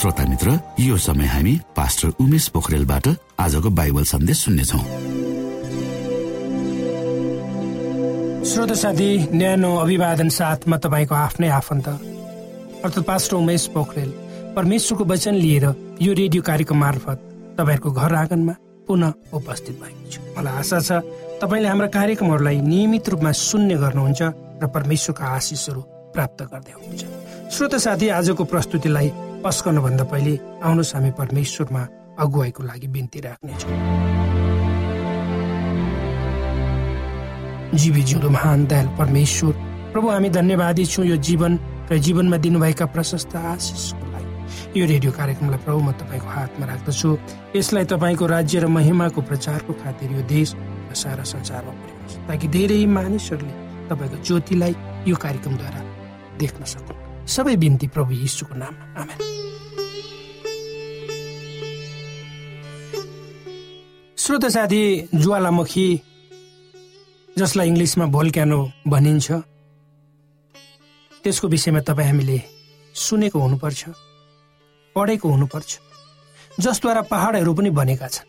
श्रोता मित्र यो समय हामी पास्टर उमेश पोखरेलबाट आजको बाइबल सन्देश सुन्नेछौ। श्रोत साथी न्यानो अभिवादन साथमा तपाईँको आफ्नै आफन्त अर्थात् पास्टर उमेश पोखरेल। परमेश्वरको वचन लिएर यो रेडियो कार्यक्रम मार्फत तपाईँहरूको घर आँगनमा पुनः उपस्थित भएको छु। मलाई आशा छ तपाईँले हाम्रा कार्यक्रमहरूलाई नियमित रूपमा सुन्ने गर्नुहुन्छ र परमेश्वरका आशिषहरू प्राप्त गर्दै हुनुहुन्छ। श्रोत साथी आजको प्रस्तुतिलाई पस्कनुभन्दा पहिले आउनुहोस् हामी परमेश्वरमा अगुवाईको लागि बिन्ती राख्नेछौँ। जीवी जिउँदो महान दयाल परमेश्वर प्रभु हामी धन्यवादी छौँ यो जीवन र जीवनमा दिनुभएका प्रशस्त आशिषको लागि। यो रेडियो कार्यक्रमलाई प्रभु म तपाईँको हातमा राख्दछु। यसलाई तपाईँको राज्य र महिमाको प्रचारको खातिर यो देश र सारा संसारमा पुर्याउनुहोस् ताकि धेरै मानिसहरूले तपाईँको ज्योतिलाई यो कार्यक्रमद्वारा देख्न सकुन्। सबै बिन्ती प्रभु यीशुको नाममा। आमेन। श्रोत साथी ज्वालामुखी जसलाई इङ्ग्लिसमा भोल्क्यानो भनिन्छ त्यसको विषयमा तपाईँ हामीले सुनेको हुनुपर्छ पढेको हुनुपर्छ जसद्वारा पहाडहरू पनि बनेका छन्।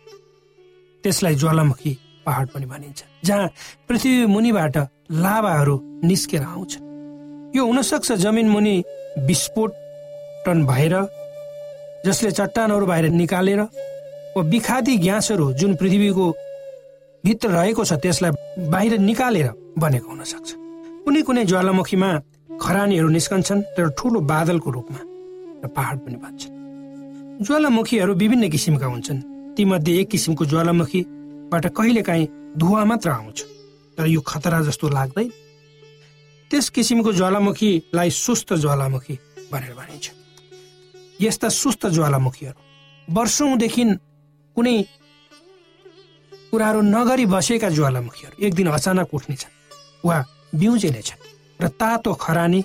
त्यसलाई ज्वालामुखी पहाड पनि भनिन्छ जहाँ पृथ्वी मुनिबाट लाभाहरू निस्केर आउँछन्। यो हुनसक्छ जमिन मुनि विस्फोटन भएर जसले चट्टानहरू बाहिर निकालेर वा विखादी ग्यासहरू जुन पृथ्वीको भित्र रहेको छ त्यसलाई बाहिर निकालेर बनेको हुन सक्छ कुनै कुनै ज्वालामुखीमा खरानीहरू निस्कन्छन् तर ठुलो बादलको रूपमा र पहाड पनि भन्छन् ज्वालामुखीहरू विभिन्न किसिमका हुन्छन्। तीमध्ये एक किसिमको ज्वालामुखीबाट कहिलेकाहीँ धुवा मात्र आउँछ। तर यो खतरा जस्तो लाग्दैन त्यस किसिमको ज्वालामुखीलाई सुस्त ज्वालामुखी भनेर भनिन्छ। यस्ता सुस्त ज्वालामुखीहरू वर्षौंदेखि कुनै कुराहरू नगरी बसेका ज्वालामुखीहरू एक दिन अचानक उठ्नेछन्। वा बिउजिनेछन् र तातो खरानी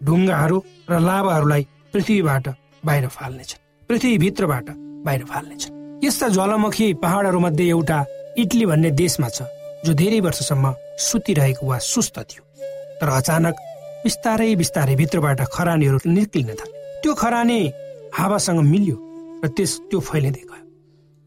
ढुङ्गाहरू र लाभाहरूलाई पृथ्वीबाट बाहिर फाल्नेछन्। पृथ्वीभित्रबाट बाहिर फाल्नेछन्। यस्ता ज्वालामुखी पहाडहरूमध्ये एउटा इटली भन्ने देशमा छ जो धेरै वर्षसम्म सुतिरहेको वा सुस्त थियो। तर अचानक बिस्तारै बिस्तारै भित्रबाट खरानीहरू निस्किन थाले। त्यो खरानी हावासँग मिल्यो र त्यस त्यो फैलिँदै गयो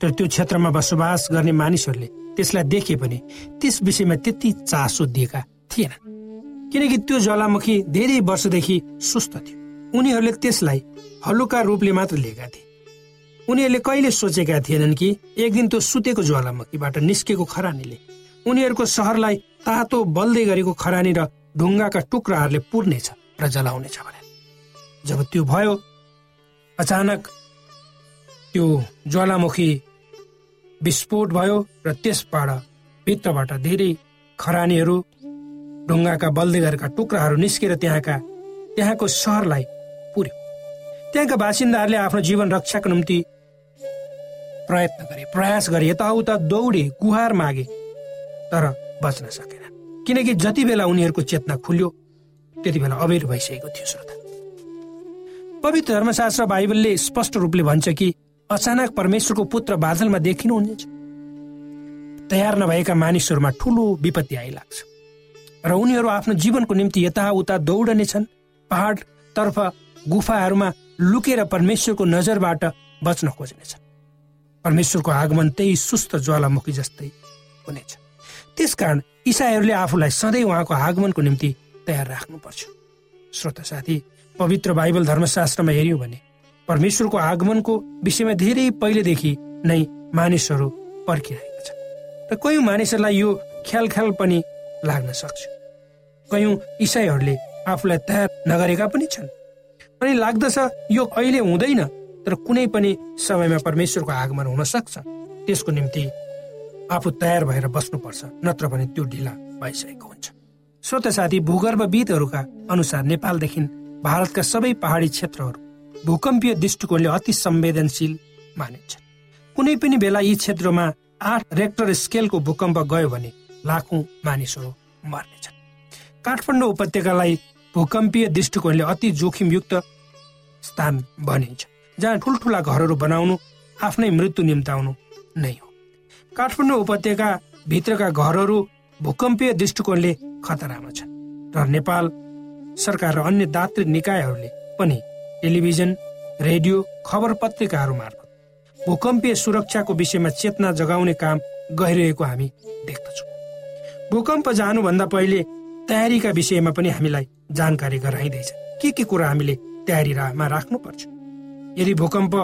तर त्यो क्षेत्रमा बसोबास गर्ने मानिसहरूले त्यसलाई देखे पनि त्यस विषयमा त्यति चासो दिएका थिएनन् किनकि त्यो ज्वालामुखी धेरै वर्षदेखि सुस्त थियो। उनीहरूले त्यसलाई हलुका रूपले मात्र लिएका थिए। उनीहरूले कहिले सोचेका थिएनन् कि एक दिन त्यो सुतेको ज्वालामुखीबाट निस्केको खरानीले उनीहरूको सहरलाई तातो बल्दै गरेको खरानी र ढुङ्गाका टुक्राहरूले पुर्नेछ र जलाउनेछ भने। जब त्यो भयो अचानक त्यो ज्वालामुखी विस्फोट भयो र त्यसबाट भित्रबाट धेरै खरानीहरू ढुङ्गाका बल्दै टुक्राहरू निस्केर त्यहाँका त्यहाँको सहरलाई पुर्यो। त्यहाँका बासिन्दाहरूले आफ्नो जीवन रक्षाको निम्ति प्रयत्न गरे प्रयास गरे यताउता दौडे गुहार मागे तर बच्न सकेन किनकि जति बेला उनीहरूको चेतना खुल्यो त्यति बेला अबेर भइसकेको थियो श्रोता। पवित्र धर्मशास्त्र बाइबलले स्पष्ट रूपले भन्छ कि अचानक परमेश्वरको पुत्र बादलमा देखिनुहुनेछ तयार नभएका मानिसहरूमा ठुलो विपत्ति आइलाग्छ। र उनीहरू आफ्नो जीवनको निम्ति यताउता दौडनेछन् पहाडतर्फ गुफाहरूमा लुकेर परमेश्वरको नजरबाट बच्न खोज्नेछन् परमेश्वरको आगमन त्यही सुस्त ज्वालामुखी जस्तै हुनेछ। त्यसकारण इसाईहरूले आफूलाई सधैँ उहाँको आगमनको निम्ति तयार राख्नुपर्छ। श्रोता साथी पवित्र बाइबल धर्मशास्त्रमा हेऱ्यौँ भने परमेश्वरको आगमनको विषयमा धेरै पहिलेदेखि नै मानिसहरू पर्खिरहेका छन्। र कयौँ मानिसहरूलाई यो ख्याल ख्याल पनि लाग्न सक्छ। कयौँ इसाईहरूले आफूलाई तयार नगरेका पनि छन्। अनि लाग्दछ यो अहिले हुँदैन तर कुनै पनि समयमा परमेश्वरको आगमन हुन सक्छ। त्यसको निम्ति आफू तयार भएर बस्नुपर्छ नत्र भने त्यो ढिला भइसकेको हुन्छ। श्रोत साथी भूगर्भविदहरूका अनुसार नेपालदेखि भारतका सबै पहाडी क्षेत्रहरू भूकम्पीय दृष्टिकोणले अति संवेदनशील मानिन्छ। कुनै पनि बेला यी क्षेत्रमा आठ रेक्टर स्केलको भूकम्प गयो भने लाखौं मानिसहरू मर्नेछन्। काठमाडौँ उपत्यकालाई भूकम्पीय दृष्टिकोणले अति जोखिमयुक्त स्थान भनिन्छ जहाँ ठुल्ठुला घरहरू बनाउनु आफ्नै मृत्यु निम्ताउनु नै हो। काठमाडौँ उपत्यका भित्रका घरहरू भूकम्पीय दृष्टिकोणले खतरामा छन् र नेपाल सरकार र अन्य दात्री निकायहरूले पनि टेलिभिजन रेडियो खबर पत्रिकाहरू मार्फत भूकम्पीय सुरक्षाको विषयमा चेतना जगाउने काम गइरहेको हामी देख्दछौँ। भूकम्प जानुभन्दा पहिले तयारीका विषयमा पनि हामीलाई जानकारी गराइँदैछ। के के कुरा हामीले तयारीमा राख्नुपर्छ? यदि भूकम्प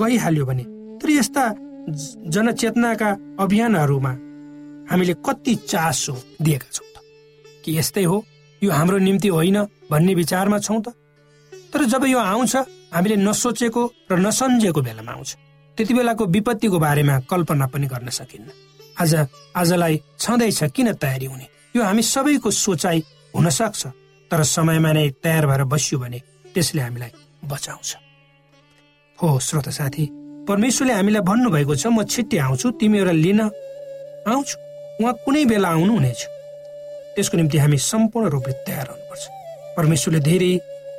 गइहाल्यो भने तर यस्ता जनचेतनाका अभियानहरूमा हामीले कति चासो दिएका छौँ त? कि यस्तै हो यो हाम्रो निम्ति होइन भन्ने विचारमा छौँ त? तर जब यो आउँछ हामीले नसोचेको र नसम्झेको बेलामा आउँछ। त्यति बेलाको विपत्तिको बारेमा कल्पना पनि गर्न सकिन्न। आज आजलाई छँदैछ किन तयारी हुने? यो हामी सबैको सोचाइ हुन सक्छ तर समयमा नै तयार भएर बस्यो भने त्यसले हामीलाई बचाउँछ। हो श्रोत साथी परमेश्वरले हामीलाई भन्नुभएको छ म छिट्टै आउँछु तिमीहरूलाई लिन आउँछु। उहाँ कुनै बेला आउनु हुनेछ त्यसको निम्ति हामी सम्पूर्ण रूपले तयार हुनुपर्छ। परमेश्वरले धेरै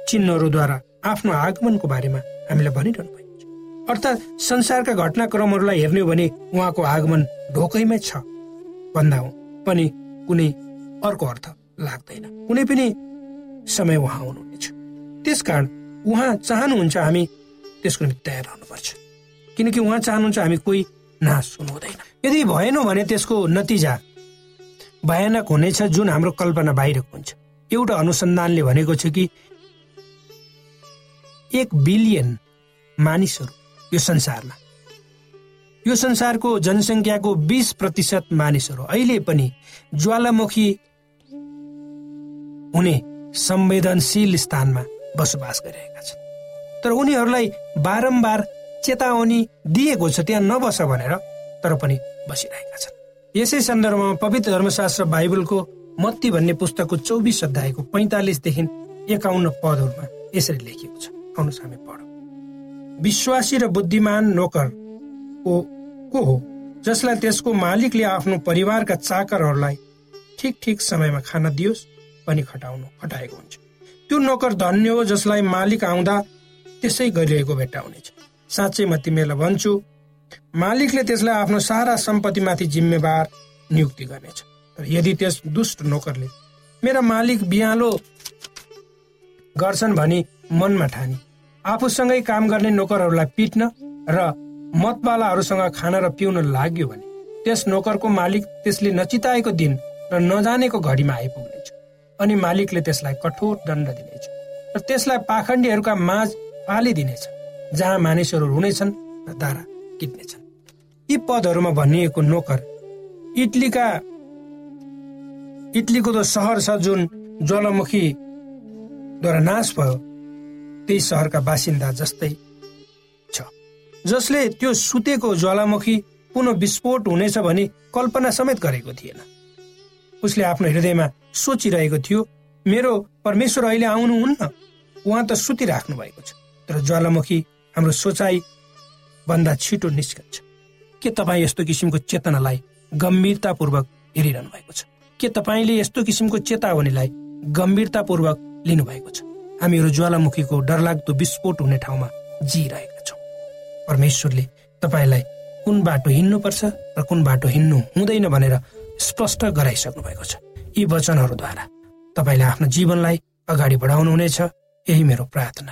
चिन्हहरूद्वारा आफ्नो आगमनको बारेमा हामीलाई भनिरहनु भएको छ। अर्थात् संसारका घटनाक्रमहरूलाई हेर्ने हो भने उहाँको आगमन ढोकैमै छ। भन्दा पनि कुनै अर्को अर्थ लाग्दैन। कुनै पनि समय उहाँ आउनुहुनेछ। त्यसकारण उहाँ चाहनुहुन्छ हामी त्यसको निम्ति तयार रहनुपर्छ किनकि उहाँ चाहनुहुन्छ हामी कोही नाश हुनु हुँदैन यदि भएन भने त्यसको नतिजा भयानक हुनेछ जुन हाम्रो कल्पना बाहिरको हुन्छ। एउटा अनुसन्धानले भनेको छ कि एक बिलियन मानिसहरू यो संसारमा। यो संसारको जनसङ्ख्याको बिस प्रतिशत मानिसहरू अहिले पनि ज्वालामुखी हुने संवेदनशील स्थानमा बसोबास गरिरहेका छन्। तर उनीहरूलाई बारम्बार चेतावनी दिएको छ त्यहाँ नबस भनेर तर पनि बसिरहेका छन्। यसै सन्दर्भमा पवित्र धर्मशास्त्र बाइबलको मत्ती भन्ने पुस्तकको चौबिस अध्यायको पैँतालिसदेखि एकाउन्न पदहरूमा यसरी लेखिएको छ। हामी विश्वासी र बुद्धिमान नोकर को को हो जसलाई त्यसको मालिकले आफ्नो परिवारका चाकरहरूलाई ठिक ठिक समयमा खाना दियोस् पनि खटाउनु खटाएको हुन्छ। त्यो नोकर धन्य हो जसलाई मालिक आउँदा त्यसै गरिरहेको भेट्टाउनेछ साँच्चै म तिमीलाई भन्छु मालिकले त्यसलाई आफ्नो सारा सम्पत्तिमाथि जिम्मेवार नियुक्ति गर्नेछ। तर यदि त्यस दुष्ट नोकरले मेरा मालिक बिहालो गर्छन् भनी मनमा ठानी आफूसँगै काम गर्ने नोकरहरूलाई पिट्न र मतवालाहरूसँग खान र पिउन लाग्यो भने त्यस नोकरको मालिक त्यसले नचिताएको दिन र नजानेको घडीमा आइपुग्नेछ अनि मालिकले त्यसलाई कठोर दण्ड दिनेछ र त्यसलाई पाखण्डीहरूका माझ फालिदिनेछ जहाँ मानिसहरू हुनेछन् र दारा किट्नेछन् यी पदहरूमा भनिएको नोकर इटलीका इटलीको त सहर छ जुन ज्वालामुखीद्वारा नाश भयो त्यही सहरका बासिन्दा जस्तै छ। जसले त्यो सुतेको ज्वालामुखी पुनः विस्फोट हुनेछ भनी कल्पना समेत गरेको थिएन। उसले आफ्नो हृदयमा सोचिरहेको थियो मेरो परमेश्वर अहिले आउनुहुन्न? उहाँ त सुतिराख्नु भएको छ। तर ज्वालामुखी हाम्रो सोचाइ भन्दा छिटो निस्कन्छ। के तपाईँ यस्तो किसिमको चेतनालाई गम्भीरतापूर्वक हेरिरहनु भएको छ? के तपाईँले यस्तो किसिमको चेतावनीलाई गम्भीरतापूर्वक लिनुभएको छ? हामीहरू ज्वालामुखीको डरलाग्दो विस्फोट हुने ठाउँमा जिरहेका छौँ। परमेश्वरले तपाईँलाई कुन बाटो हिँड्नुपर्छ र कुन बाटो हिँड्नु हुँदैन भनेर स्पष्ट गराइसक्नु भएको छ। यी वचनहरूद्वारा तपाईँले आफ्नो जीवनलाई अगाडि बढाउनु हुनेछ यही मेरो प्रार्थना।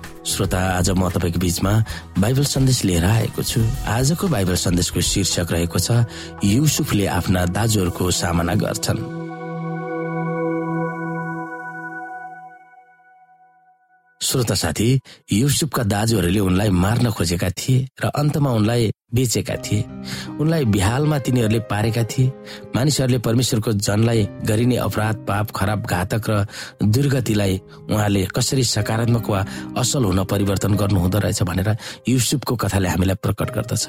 श्रोता आज म तपाईँको बिचमा बाइबल सन्देश लिएर आएको छु। आजको बाइबल सन्देशको शीर्षक रहेको छ युसुफले आफ्ना दाजुहरूको सामना गर्छन्। श्रोता साथी युसुफका दाजुहरूले उनलाई मार्न खोजेका थिए र अन्तमा उनलाई बेचेका थिए। उनलाई बिहालमा तिनीहरूले पारेका थिए। मानिसहरूले परमेश्वरको जनलाई गरिने अपराध पाप खराब घातक र दुर्गतिलाई उहाँले कसरी सकारात्मक वा असल हुन परिवर्तन गर्नु हुँदो रहेछ भनेर युसुफको कथाले हामीलाई प्रकट गर्दछ।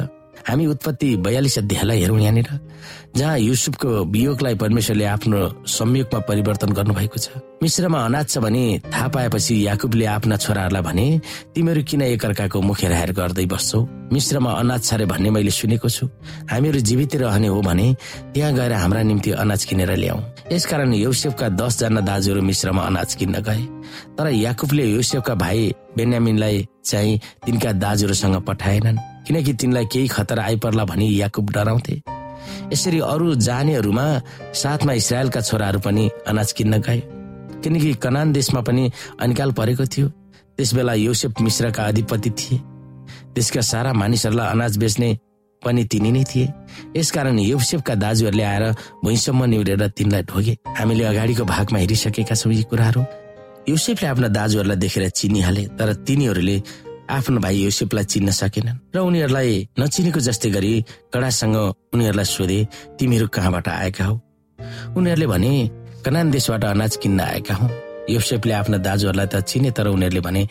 हामी उत्पत्ति बयालिस अध्यायलाई हेरौँ यहाँनिर जहाँ युसुफको वियोगलाई परमेश्वरले आफ्नो संयोगमा परिवर्तन गर्नुभएको छ। मिश्रमा अनाज छ भने थाहा पाएपछि याकुबले आफ्ना छोराहरूलाई भने तिमीहरू किन एकअर्काको मुख हेराएर गर्दै बस्छौ? मिश्रमा अनाज छ भन्ने मैले सुनेको छु। हामीहरू जीवित रहने हो भने त्यहाँ गएर हाम्रा निम्ति अनाज किनेर ल्याऊ। यसकारण युसेफका दसजना दाजुहरू मिश्रमा अनाज किन्न गए। तर याकुबले युसेफका भाइ बेन्यामिनलाई चाहिँ तिनका दाजुहरूसँग पठाएनन्। किनकि तिनलाई केही खतरा आइपर्ला भनी याकुब डराउँथे। यसरी अरू जानेहरूमा साथमा इसरायलका छोराहरू पनि अनाज किन्न गए। किनकि कनान देशमा पनि अनिकाल परेको थियो। त्यस बेला योसेफ मिश्रका अधिपति थिए। देशका सारा मानिसहरूलाई अनाज बेच्ने पनि तिनी नै थिए। यसकारण योसेफका दाजुहरूले आएर भुइँसम्म निहुरेर तिनलाई ढोगे। हामीले अगाडिको भागमा हेरिसकेका छौँ यी कुराहरू। युसेफले आफ्ना दाजुहरूलाई देखेर चिनिहाले तर तिनीहरूले आफ्नो भाइ युसेफलाई चिन्न सकेनन् र उनीहरूलाई नचिनेको जस्तै गरी कडासँग उनीहरूलाई सोधे तिमीहरू कहाँबाट आएका हौ? उनीहरूले भने कनान देशबाट अनाज किन्न आएका हौ। युसेफले आफ्ना दाजुहरूलाई त चिने तर उनीहरूले भने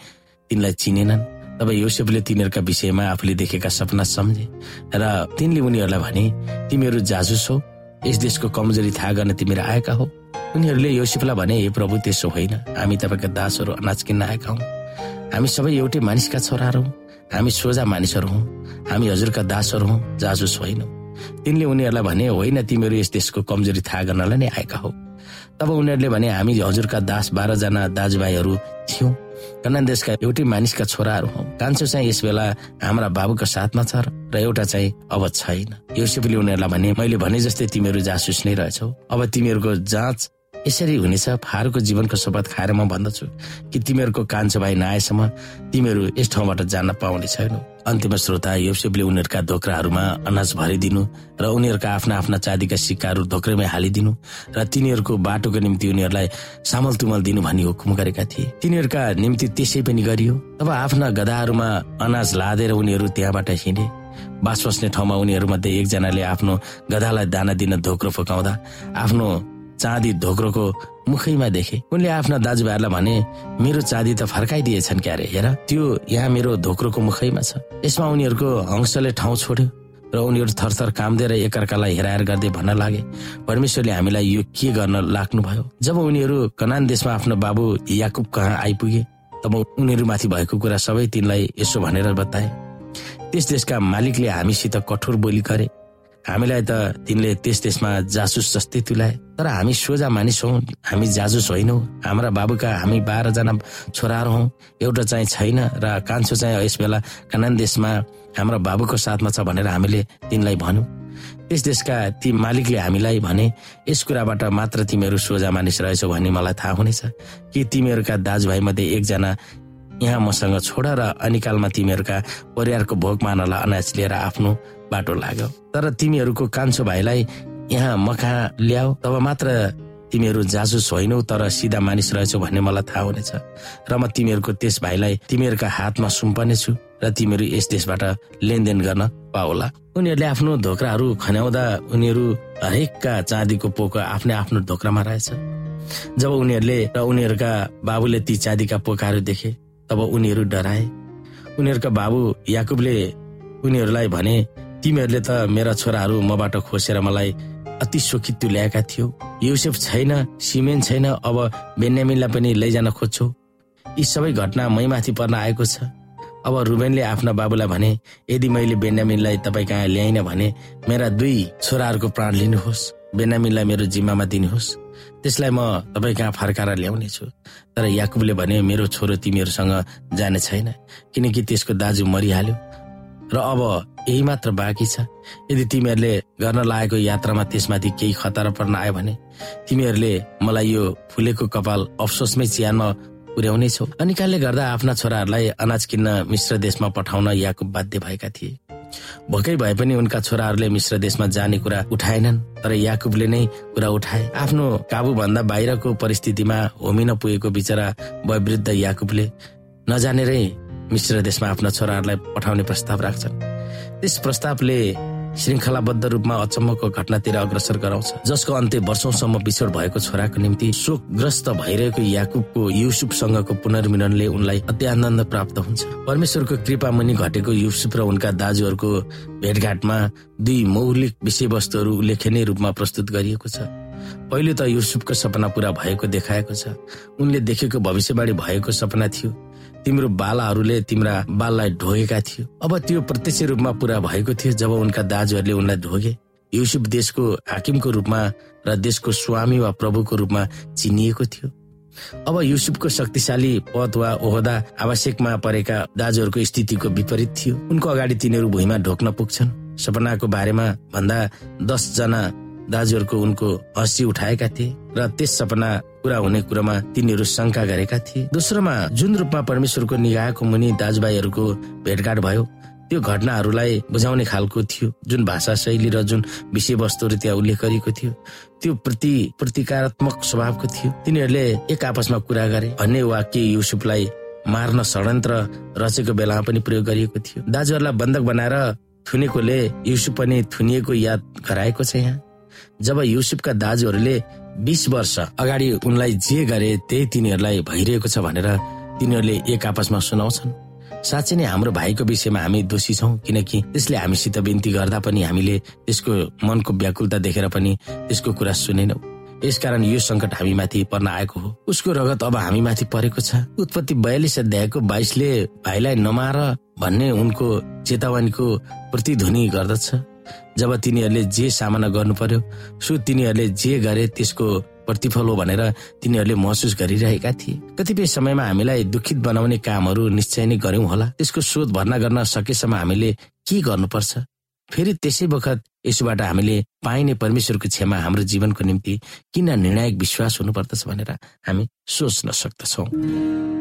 तिनलाई चिनेनन्। तब युसेफले तिनीहरूका विषयमा आफूले देखेका सपना सम्झे र तिनले उनीहरूलाई भने तिमीहरू जाजुस हो। यस देशको कमजोरी थाहा गर्न तिमीहरू आएका हो। उनीहरूले योसेफलाई भने हे प्रभु त्यसो होइन। हामी तपाईँका दासहरू अनाज किन्न आएका हौ। हामी सबै एउटै मानिसका छोराहरू हौ। हामी सोझा मानिसहरू हौ। हामी हजुरका दासहरू हौ जाजुस होइनौ। तिनले उनीहरूलाई भने होइन तिमीहरू यस देशको कमजोरी थाहा गर्नलाई नै आएका हौ। तब उनीहरूले भने हामी हजुरका दास बाह्रजना दाजुभाइहरू थियौँ। कन्यान देशका एउटै मानिसका छोराहरू हौ। कान्छो चाहिँ यस बेला हाम्रा बाबुका साथमा छ र एउटा चाहिँ अब छैन। योसेफले उनीहरूलाई भने मैले भने जस्तै तिमीहरू जासुस नै रहेछौ। अब तिमीहरूको जाँच यसरी हुनेछ फारूको जीवनको शपथ खाएर म भन्दछु कि तिमीहरूको कान्छो भाइ नआएसम्म तिमीहरू यस ठाउँबाट जान पाउने छैनौ। अन्तिम श्रोता योसेफले उनीहरूका धोक्राहरूमा अनाज भरिदिनु र उनीहरूका आफ्ना आफ्ना चाँदीका सिक्काहरू धोक्रेमै हालिदिनु र तिनीहरूको बाटोको निम्ति उनीहरूलाई सामल तुमल दिनु भनी हुकुम गरेका थिए। तिनीहरूका निम्ति त्यसै पनि गरियो। तब आफ्ना गदाहरूमा अनाज लादेर उनीहरू त्यहाँबाट हिँडे। बास बस्ने ठाउँमा उनीहरूमध्ये एकजनाले आफ्नो गधालाई दाना दिन धोक्रो फुकाउँदा आफ्नो चाँदी धोक्रोको मुखैमा देखे। उनले आफ्ना दाजुभाइहरूलाई भने मेरो चाँदी त फर्काइदिएछन् क्यारे हेर। त्यो यहाँ मेरो धोक्रोको मुखैमा छ। यसमा उनीहरूको हंसले ठाउँ छोड्यो र उनीहरू थरथर कामदेर एकअर्कालाई हेराएर गर्दै भन्न लागे। परमेश्वरले हामीलाई यो के गर्न लाग्नुभयो? जब उनीहरू कनान देशमा आफ्नो बाबु याकुब कहाँ आइपुगे तब उनीहरूमाथि भएको कुरा सबै तिनलाई यसो भनेर बताए। त्यस देशका मालिकले हामीसित कठोर बोली गरे। हामीलाई त तिनले त्यस देशमा जासुस जस्तै तुलाए। तर हामी सोझा मानिस हौ हामी जाजुस होइनौ। हाम्रा बाबुका हामी बाह्रजना छोराहरू हौ। एउटा चाहिँ छैन र कान्छो चाहिँ यस बेला कनान देशमा हाम्रो बाबुको साथमा छ भनेर हामीले तिनलाई भनौँ। त्यस देशका ती मालिकले हामीलाई भने यस कुराबाट मात्र तिमीहरू सोझा मानिस रहेछौ भन्ने मलाई थाहा हुनेछ। कि तिमीहरूका दाजुभाइ मध्ये एकजना यहाँ मसँग छोड र अनिकालमा तिमीहरूका परिवारको भोग मानलाई अनाज लिएर आफ्नो बाटो लाग्यो। तर तिमीहरूको कान्छो भाइलाई यहाँ मखा ल्याऊ तब मात्र तिमीहरू जासुस होइनौ तर सिधा मानिस रहेछौ भन्ने मलाई थाहा हुनेछ। र म तिमीहरूको त्यस भाइलाई तिमीहरूका हातमा सुम्पनेछु र तिमीहरू यस देशबाट लेनदेन गर्न पाओला। उनीहरूले आफ्नो धोक्राहरू खन्याउँदा उनीहरू हरेकका चाँदीको पोको आफ्नै आफ्नो धोक्रामा रहेछ। जब उनीहरूले र उनीहरूका बाबुले ती चाँदीका पोकाहरू देखे तब उनीहरू डराए। उनीहरूका बाबु याकुबले उनीहरूलाई भने तिमीहरूले त मेरा छोराहरू मबाट खोसेर मलाई अति सोखित ल्याएका थियो। युसेफ छैन सिमेन छैन अब बेन्यामिनलाई पनि लैजान खोज्छौ। यी सबै घटना मैमाथि पर्न आएको छ। अब रुबेनले आफ्ना बाबुलाई भने यदि मैले बेन्यामिनलाई तपाईँ कहाँ ल्याइन भने मेरा दुई छोराहरूको प्राण लिनुहोस्। बेन्यामिनलाई मेरो जिम्मामा दिनुहोस्। त्यसलाई म तपाईँ कहाँ फर्काएर ल्याउनेछु तर याकुबले भने मेरो छोरो तिमीहरूसँग जाने छैन किनकि त्यसको दाजु मरिहाल्यो। र अब यही मात्र बाँकी छ। यदि तिमीहरूले गर्न लागेको यात्रामा त्यसमाथि केही खतरा पर्न आयो भने तिमीहरूले मलाई यो फुलेको कपाल अफसोसमै चियानमा पुर्याउने छौ। अनिकालले गर्दा आफ्ना छोराहरूलाई अनाज किन्न मिश्र देशमा पठाउन याकुब बाध्य भएका थिए। भोकै भए पनि उनका छोराहरूले मिश्र देशमा जाने कुरा उठाएनन् तर याकुबले नै कुरा उठाए। आफ्नो काबु भन्दा बाहिरको परिस्थितिमा होमिन पुगेको बिचरा वयोवृद्ध याकुबले नजानेरै मिश्र देशमा आफ्ना छोराहरूलाई पठाउने प्रस्ताव राख्छन्। त्यस प्रस्तावले श्रृङ्खलाबद्ध रूपमा अचम्मको घटनातिर अग्रसर गराउँछ। जसको अन्त्य वर्षौसम्म बिछोड भएको छोराको निम्ति शोकग्रस्त भइरहेको याकुबको युसुफसँगको पुनर्मिलनले उनलाई अत्यानन्द प्राप्त हुन्छ। परमेश्वरको कृपा मुनि घटेको युसुफ र उनका दाजुहरूको भेटघाटमा दुई मौलिक विषयवस्तुहरू उल्लेखनीय रूपमा प्रस्तुत गरिएको छ। पहिलो त युसुफको सपना पूरा भएको देखाएको छ। उनले देखेको भविष्यवाणी भएको सपना थियो। तिम्रो बालाहरूले तिम्रा बाललाई ढोगेका थियो। अब त्यो प्रत्यक्ष रूपमा पूरा भएको थियो जब उनका दाजुहरूले उनलाई ढोगे। युसुफ देशको हाकिमको रूपमा र देशको स्वामी वा प्रभुको रूपमा चिनिएको थियो। अब युसुफको शक्तिशाली पद वा ओहदा आवश्यकमा परेका दाजुहरूको स्थितिको विपरीत थियो। उनको अगाडि तिनीहरू भुइँमा ढोक्न पुग्छन्। सपनाको बारेमा भन्दा दस जना दाजुहरूको उनको हँसी उठाएका थिए र त्यस सपना पूरा हुने कुरामा तिनीहरू शङ्का गरेका थिए। दोस्रोमा जुन रूपमा परमेश्वरको निगाहको मुनि दाजुभाइहरूको भेटघाट भयो त्यो घटनाहरूलाई बुझाउने खालको थियो जुन भाषा शैली र जुन विषयवस्तुहरू त्यहाँ उल्लेख गरिएको थियो। त्यो प्रति प्रतिकारात्मक स्वभावको थियो। तिनीहरूले एक आपसमा कुरा गरे भन्ने वाक्य युसुफलाई मार्न षड्यन्त्र रचेको बेलामा पनि प्रयोग गरिएको थियो। दाजुहरूलाई बन्धक बनाएर थुनेकोले युसुफ पनि थुनिएको याद गराएको छ यहाँ। जब युसुफका दाजुहरूले बिस वर्ष अगाडि उनलाई जे गरे त्यही तिनीहरूलाई भइरहेको छ भनेर तिनीहरूले एक आपसमा सुनाउँछन्। साँच्चै नै हाम्रो भाइको विषयमा हामी दोषी छौँ किनकि त्यसले हामीसित बिन्ती गर्दा पनि हामीले त्यसको मनको व्याकुलता देखेर पनि त्यसको कुरा सुनेनौँ। यसकारण यो सङ्कट हामी माथि पर्न आएको हो। उसको रगत अब हामी माथि परेको छ। उत्पत्ति बयालिस अध्यायको बाइसले भाइलाई नमार भन्ने उनको चेतावनीको प्रतिध्वनि गर्दछ। जब तिनीहरूले जे सामना गर्नु पर्यो सो तिनीहरूले जे गरे त्यसको प्रतिफल हो भनेर तिनीहरूले महसुस गरिरहेका थिए। कतिपय समयमा हामीलाई दुखित बनाउने कामहरू निश्चय नै गर्यौं होला। त्यसको शोध भर्ना गर्न सकेसम्म हामीले के गर्नुपर्छ? फेरि त्यसै बखत यसोबाट हामीले पाइने परमेश्वरको क्षमा हाम्रो जीवनको निम्ति किन निर्णायक विश्वास हुनुपर्दछ भनेर हामी सोच्न सक्दछौँ।